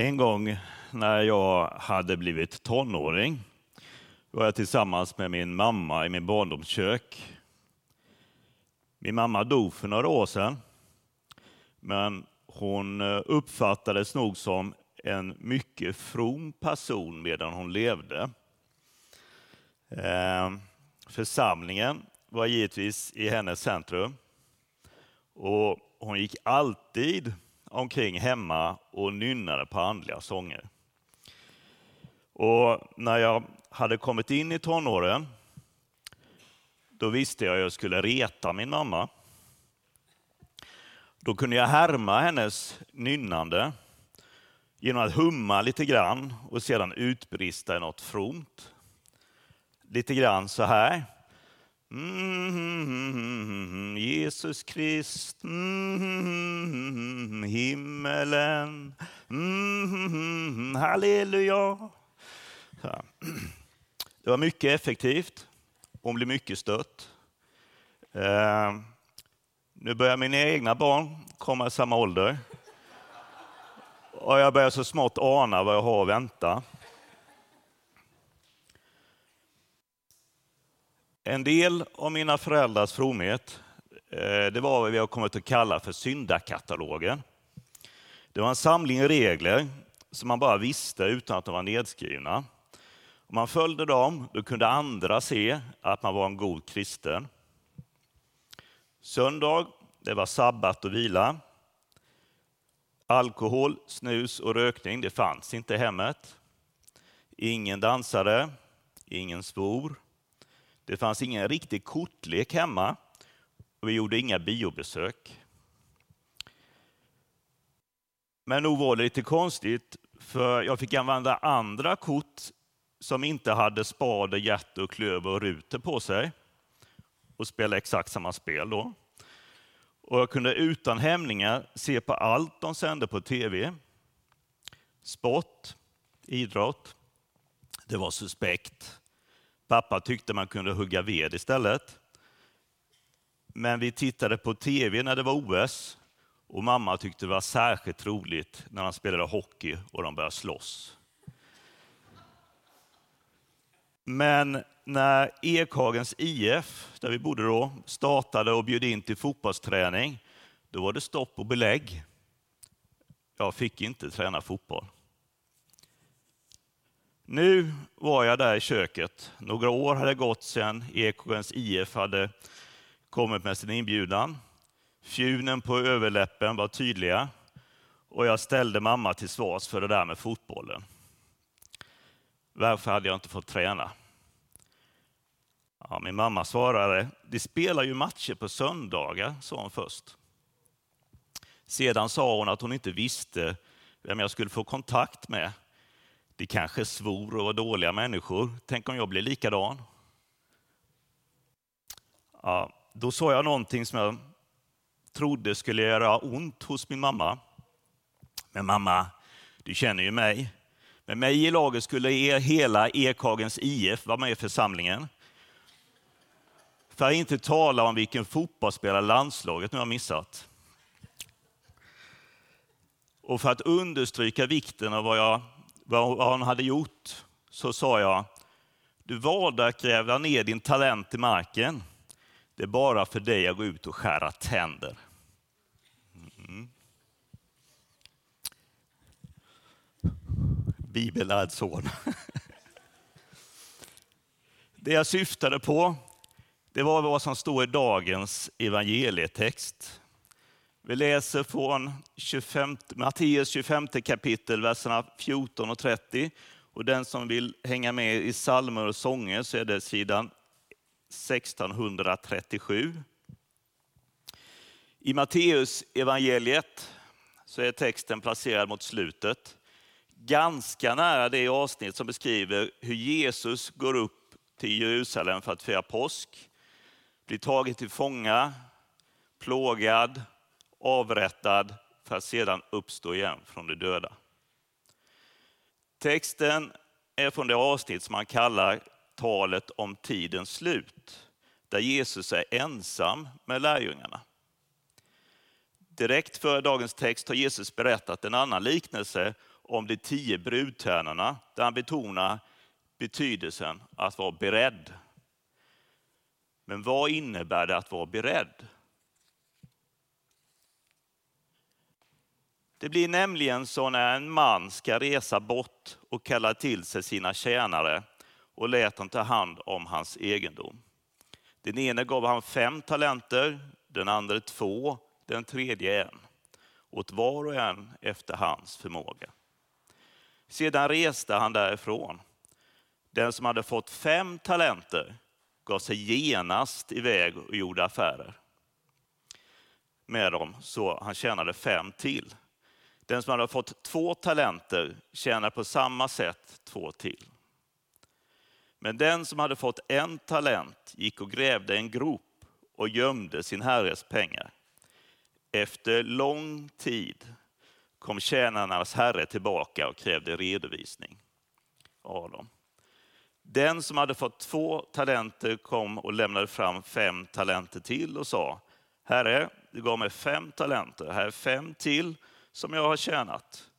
En gång när jag hade blivit tonåring var jag tillsammans med min mamma i min barndomskök. Min mamma dog för några år sedan, men hon eh, uppfattades nog som en mycket from person medan hon levde. Ehm, församlingen var givetvis i hennes centrum och hon gick alltid omkring hemma och nynnade på andliga sånger. Och när jag hade kommit in i tonåren, då visste jag att jag skulle reta min mamma. Då kunde jag härma hennes nynnande genom att humma lite grann och sedan utbrista i något fromt. Lite grann så här. Mm, Jesus Krist, mm, himmelen, mm, halleluja. Det var mycket effektivt. Hon blev mycket stött. Eh, nu börjar mina egna barn komma i samma ålder. Och jag börjar så smått ana vad jag har att vänta. En del av mina föräldrars fromhet, eh, det var vad vi har kommit att kalla för syndakatalogen. Det var en samling regler som man bara visste utan att de var nedskrivna. Om man följde dem, då kunde andra se att man var en god kristen. Söndag, det var sabbat och vila. Alkohol, snus och rökning, det fanns inte i hemmet. Ingen dansade, ingen svor. Det fanns ingen riktig kortlek hemma och vi gjorde inga biobesök. Men nog var det lite konstigt, för jag fick använda andra kort som inte hade spader, hjärta, och klöver och ruter på sig och spela exakt samma spel då. Och jag kunde utan hämningar se på allt de sände på tv. Sport, idrott, det var suspekt. Pappa tyckte man kunde hugga ved istället. Men vi tittade på tv när det var OS och mamma tyckte det var särskilt roligt när de spelade hockey och de började slåss. Men när Ekhagens IF, där vi bodde då, startade och bjöd in till fotbollsträning, då var det stopp och belägg. Jag fick inte träna fotboll. Nu var jag där i köket. Några år hade gått sedan Ekhagens IF hade kommit med sin inbjudan. Fjunen på överläppen var tydliga och jag ställde mamma till svars för det där med fotbollen. Varför hade jag inte fått träna? Ja, min mamma svarade, de spelar ju matcher på söndagar, sa hon först. Sedan sa hon att hon inte visste vem jag skulle få kontakt med. De kanske svor och var dåliga människor. Tänk om jag blir likadan? Ja, då sa jag någonting som jag trodde skulle göra ont hos min mamma. Men mamma, du känner ju mig. Med mig i laget skulle er hela Ekhagens IF vara med i församlingen. För att inte tala om vilken fotbollsspelare landslaget nu har missat. Och för att understryka vikten av vad, jag, vad han hade gjort så sa jag, du valde att gräva ner din talent i marken. Det är bara för dig att gå ut och skära tänder. Mm. Bibellärd son. Det jag syftade på det var vad som står i dagens evangelietext. Vi läser från 25, Matteus 25 kapitel, verserna 14 och 30. Och den som vill hänga med i psalmer och sånger så är det sidan 1637. I Matteus evangeliet så är texten placerad mot slutet. Ganska nära det avsnitt som beskriver hur Jesus går upp till Jerusalem för att fira påsk blir tagen till fånga, plågad, avrättad för att sedan uppstå igen från de döda. Texten är från det avsnitt som man kallar talet om tidens slut, där Jesus är ensam med lärjungarna. Direkt före dagens text har Jesus berättat en annan liknelse om de tio brudtärnorna där han betonar betydelsen att vara beredd. Men vad innebär det att vara beredd? Det blir nämligen så när en man ska resa bort och kalla till sig sina tjänare och lät dem ta hand om hans egendom. Den ene gav han fem talenter, den andra två, den tredje en. Åt var och en efter hans förmåga. Sedan reste han därifrån. Den som hade fått fem talenter gav sig genast iväg och gjorde affärer med dem, så han tjänade fem till. Den som hade fått två talenter tjänar på samma sätt två till. Men den som hade fått en talent gick och grävde en grop och gömde sin herres pengar. Efter lång tid kom tjänarnas herre tillbaka och krävde redovisning av dem. Den som hade fått två talenter kom och lämnade fram fem talenter till och sa, Herre, du gav mig fem talenter, här är fem till som jag har tjänat.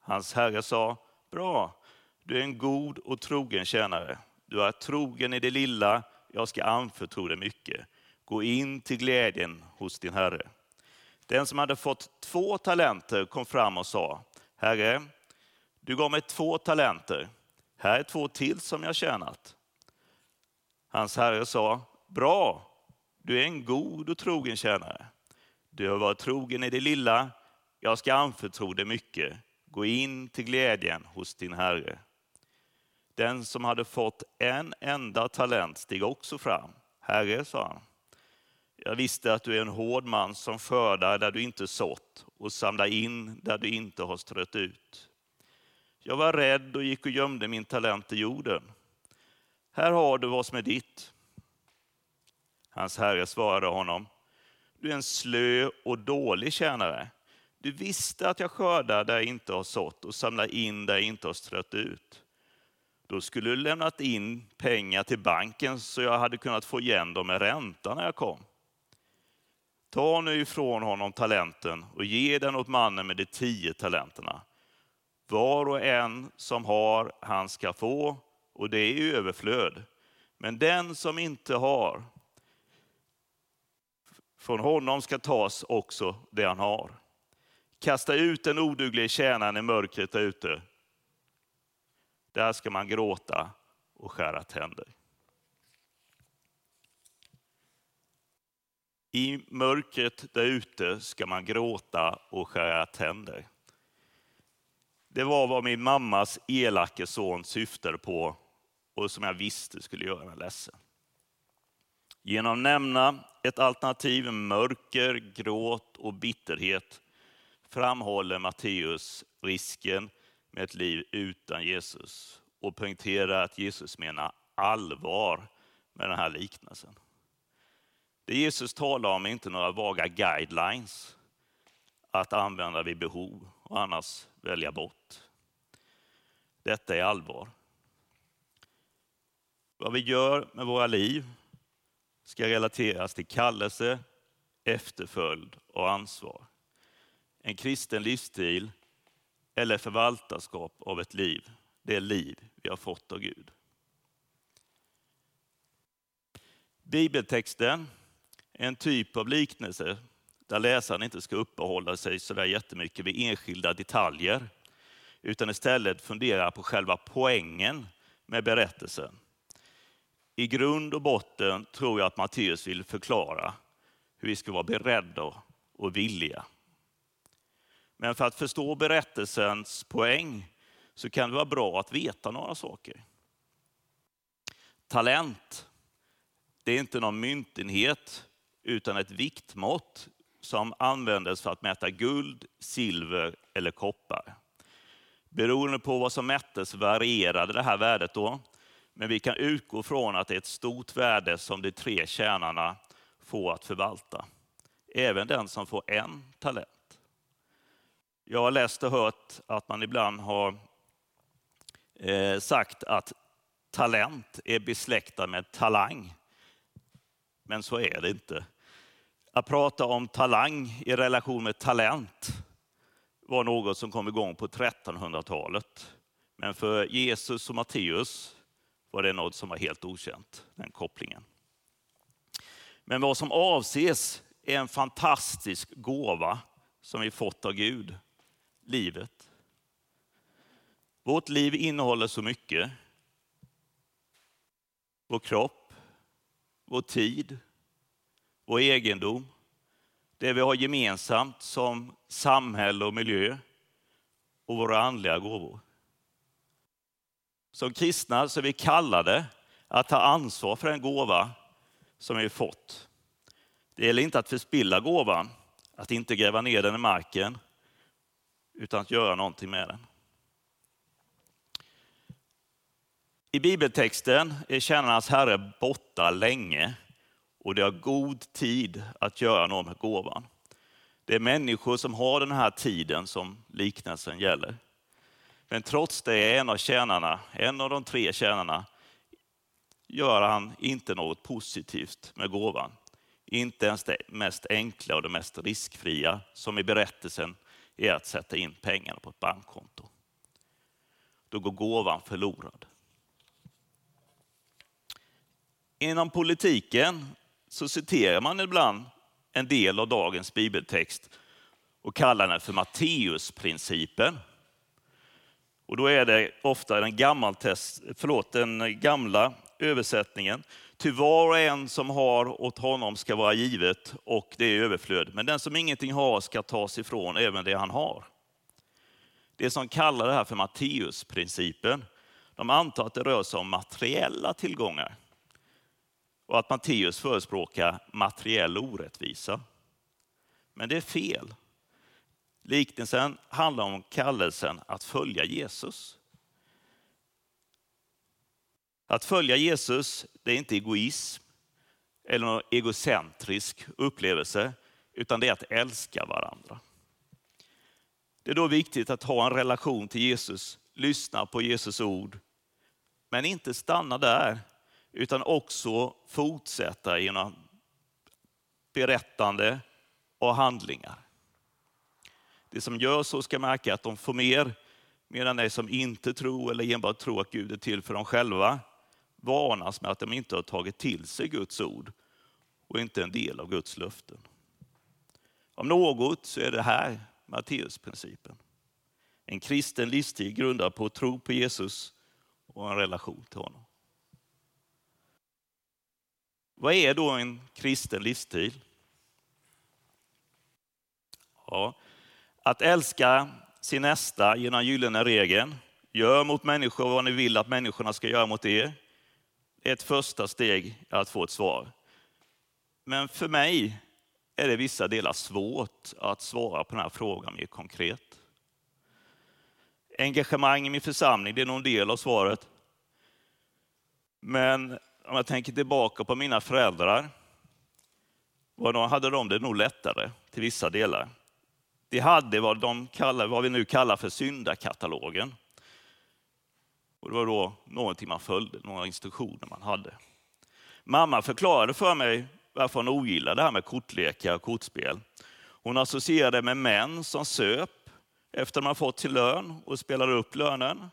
Hans herre sa, bra, du är en god och trogen tjänare. Du är trogen i det lilla, jag ska anförtro dig mycket. Gå in till glädjen hos din herre. Den som hade fått två talenter kom fram och sa, Herre, du gav mig två talenter. Här är två till som jag tjänat. Hans herre sa, bra, du är en god och trogen tjänare. Du har varit trogen i det lilla, jag ska anförtro dig mycket. Gå in till glädjen hos din herre. Den som hade fått en enda talent steg också fram. Herre, sa han, jag visste att du är en hård man som skördar där du inte sått och samlar in där du inte har strött ut. Jag var rädd och gick och gömde min talent i jorden. Här har du vad som är ditt. Hans herre svarade honom, du är en slö och dålig tjänare. Du visste att jag skördar där jag inte har sått och samlar in där jag inte har strött ut. Då skulle du lämnat in pengar till banken så jag hade kunnat få igen dem med ränta när jag kom. Ta nu ifrån honom talenten och ge den åt mannen med de tio talenterna. Var och en som har, han ska få, och det är i överflöd. Men den som inte har, från honom ska tas också det han har. Kasta ut den oduglige tjänaren i mörkret där ute. Där ska man gråta och skära tänder. I mörkret där ute ska man gråta och skära tänder. Det var vad min mammas elake son syftade på och som jag visste skulle göra mig ledsen. Genom att nämna ett alternativ med mörker, gråt och bitterhet framhåller Matteus risken med ett liv utan Jesus och poängterar att Jesus menar allvar med den här liknelsen. Det Jesus talar om är inte några vaga guidelines att använda vid behov och annars välja bort. Detta är allvar. Vad vi gör med våra liv ska relateras till kallelse, efterföljd och ansvar. En kristen livsstil eller förvaltarskap av ett liv, det liv vi har fått av Gud. Bibeltexten är en typ av liknelse där läsaren inte ska uppehålla sig så där jättemycket vid enskilda detaljer, utan istället fundera på själva poängen med berättelsen. I grund och botten tror jag att Matteus vill förklara hur vi ska vara beredda och villiga. Men för att förstå berättelsens poäng så kan det vara bra att veta några saker. Talent, det är inte någon myntenhet utan ett viktmått som användes för att mäta guld, silver eller koppar. Beroende på vad som mättes varierade det här värdet då, men vi kan utgå från att det är ett stort värde som de tre tjänarna får att förvalta. Även den som får en talent. Jag har läst och hört att man ibland har eh, sagt att talent är besläktad med talang. Men så är det inte. Att prata om talang i relation med talent var något som kom igång på 1300-talet. Men för Jesus och Matteus var det något som var helt okänt, den kopplingen. Men vad som avses är en fantastisk gåva som vi fått av Gud, livet. Vårt liv innehåller så mycket. Vår kropp, vår tid, vår egendom, det vi har gemensamt som samhälle och miljö och våra andliga gåvor. Som kristna så är vi kallade att ta ansvar för den gåva som vi fått. Det gäller inte att förspilla gåvan, att inte gräva ner den i marken, utan att göra någonting med den. I bibeltexten är tjänarnas herre borta länge och det har god tid att göra något med gåvan. Det är människor som har den här tiden som liknelsen gäller. Men trots det är en av tjänarna, en av de tre tjänarna, gör han inte något positivt med gåvan. Inte ens det mest enkla och det mest riskfria, som i berättelsen är att sätta in pengarna på ett bankkonto. Då går gåvan förlorad. Inom politiken så citerar man ibland en del av dagens bibeltext och kallar den för Matteusprincipen. Och då är det ofta den, förlåt, den gamla översättningen. Ty var och en som har åt honom ska vara givet och det är överflöd. Men den som ingenting har ska tas ifrån även det han har. Det som kallar det här för Matteusprincipen, de antar att det rör sig om materiella tillgångar och att Matteus förespråkar materiell orättvisa. Men det är fel. Liknelsen handlar om kallelsen att följa Jesus. Att följa Jesus, det är inte egoism eller någon egocentrisk upplevelse, utan det är att älska varandra. Det är då viktigt att ha en relation till Jesus, lyssna på Jesus ord, men inte stanna där, utan också fortsätta genom berättande och handlingar. Det som gör så ska märka att de får mer, medan de som inte tror eller enbart tror att Gud är till för dem själva, varnas med att de inte har tagit till sig Guds ord och inte en del av Guds löften. Om något så är det här Matteusprincipen. En kristen livsstil grundad på tro på Jesus och en relation till honom. Vad är då en kristen livsstil? Ja, att älska sin nästa genom gyllene regeln. Gör mot människor vad ni vill att människorna ska göra mot er ett första steg att få ett svar. Men för mig är det vissa delar svårt att svara på den här frågan mer konkret. Engagemang i min församling, det är någon del av svaret. Men om jag tänker tillbaka på mina föräldrar, hade de det nog lättare till vissa delar. De hade vad, de kallar, vad vi nu kallar för syndakatalogen. Och det var då någonting man följde, några instruktioner man hade. Mamma förklarade för mig varför hon ogillade det här med kortlekar och kortspel. Hon associerade med män som söp efter man fått sin lön och spelade upp lönen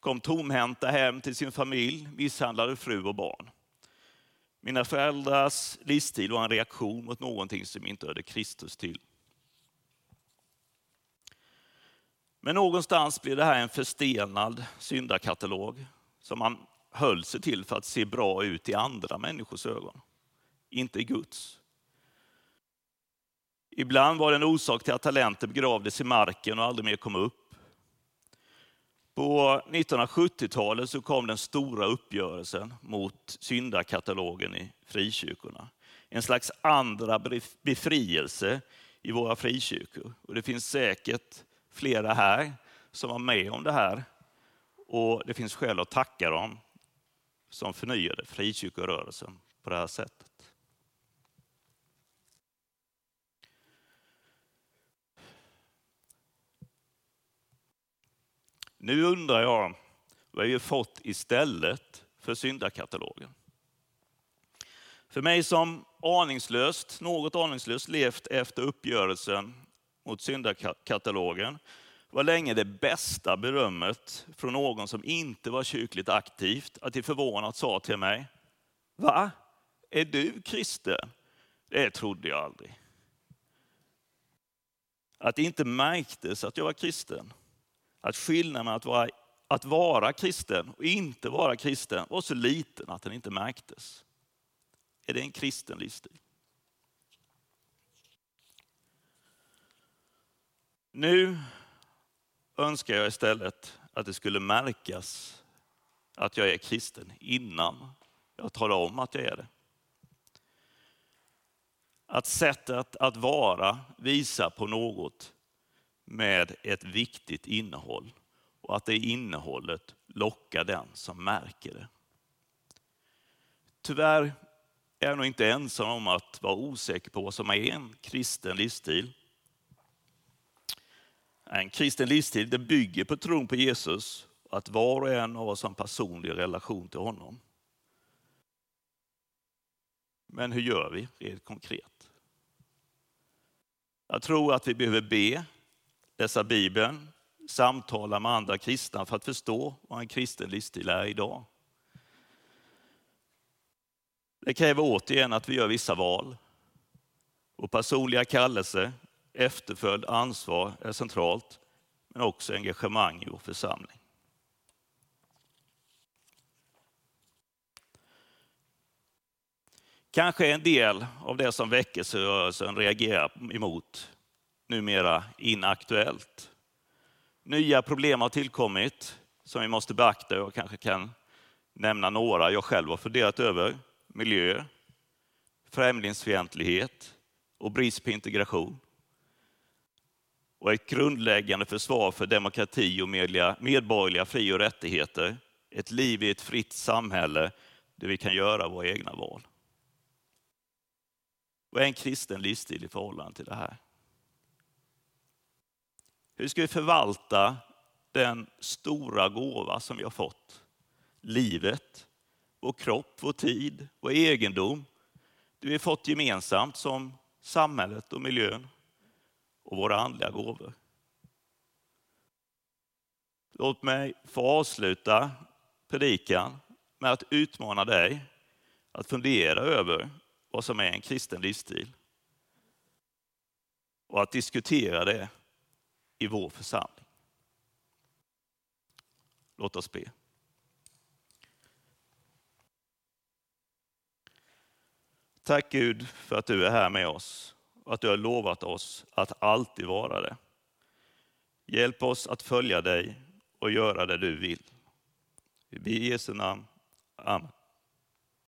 kom tomhänta hem till sin familj, misshandlade fru och barn. Mina föräldrars livsstil var en reaktion mot någonting som inte hörde Kristus till. Men någonstans blev det här en förstenad syndakatalog som man höll sig till för att se bra ut i andra människors ögon, inte i Guds. Ibland var det en orsak till att talenter begravdes i marken och aldrig mer kom upp. På 1970-talet så kom den stora uppgörelsen mot syndakatalogen i frikyrkorna. En slags andra befrielse i våra frikyrkor. Och det finns säkert flera här som var med om det här. Och det finns skäl att tacka dem som förnyade frikyrkorörelsen på det här sättet. Nu undrar jag vad vi har fått istället för syndakatalogen. För mig som aningslöst, något aningslöst levt efter uppgörelsen mot syndakatalogen var länge det bästa berömmet från någon som inte var kyrkligt aktivt, att de förvånat sa till mig, Va? Är du kristen? Det trodde jag aldrig. Att det inte märktes att jag var kristen. Att skillnaden mellan att vara, att vara kristen och inte vara kristen var så liten att den inte märktes. Är det en kristen livsstil? Nu önskar jag istället att det skulle märkas att jag är kristen innan jag talar om att jag är det. Att sättet att vara visar på något med ett viktigt innehåll och att det innehållet lockar den som märker det. Tyvärr är jag nog inte ensam om att vara osäker på vad som är en kristen livsstil. En kristen livsstil det bygger på tron på Jesus och att var och en av oss har en personlig relation till honom. Men hur gör vi rent konkret? Jag tror att vi behöver be, läsa Bibeln, samtala med andra kristna för att förstå vad en kristen livsstil är idag. Det kräver återigen att vi gör vissa val. Vår personliga kallelse, efterföljd, ansvar är centralt, men också engagemang i vår församling. Kanske en del av det som väckelserörelsen reagerar emot numera inaktuellt. Nya problem har tillkommit som vi måste beakta. Jag kanske kan nämna några jag själv har funderat över. Miljö, främlingsfientlighet och brist på integration. Och ett grundläggande försvar för demokrati och medborgerliga fri och rättigheter. Ett liv i ett fritt samhälle där vi kan göra våra egna val. Vad är en kristen livsstil i förhållande till det här? Hur ska vi förvalta den stora gåva som vi har fått? Livet, vår kropp, vår tid, vår egendom. Det vi har fått gemensamt som samhället och miljön och våra andliga gåvor. Låt mig få avsluta predikan med att utmana dig att fundera över vad som är en kristen livsstil. Och att diskutera det i vår församling. Låt oss be. Tack Gud för att du är här med oss och att du har lovat oss att alltid vara det. Hjälp oss att följa dig och göra det du vill. Vi ber I Jesu namn. Amen.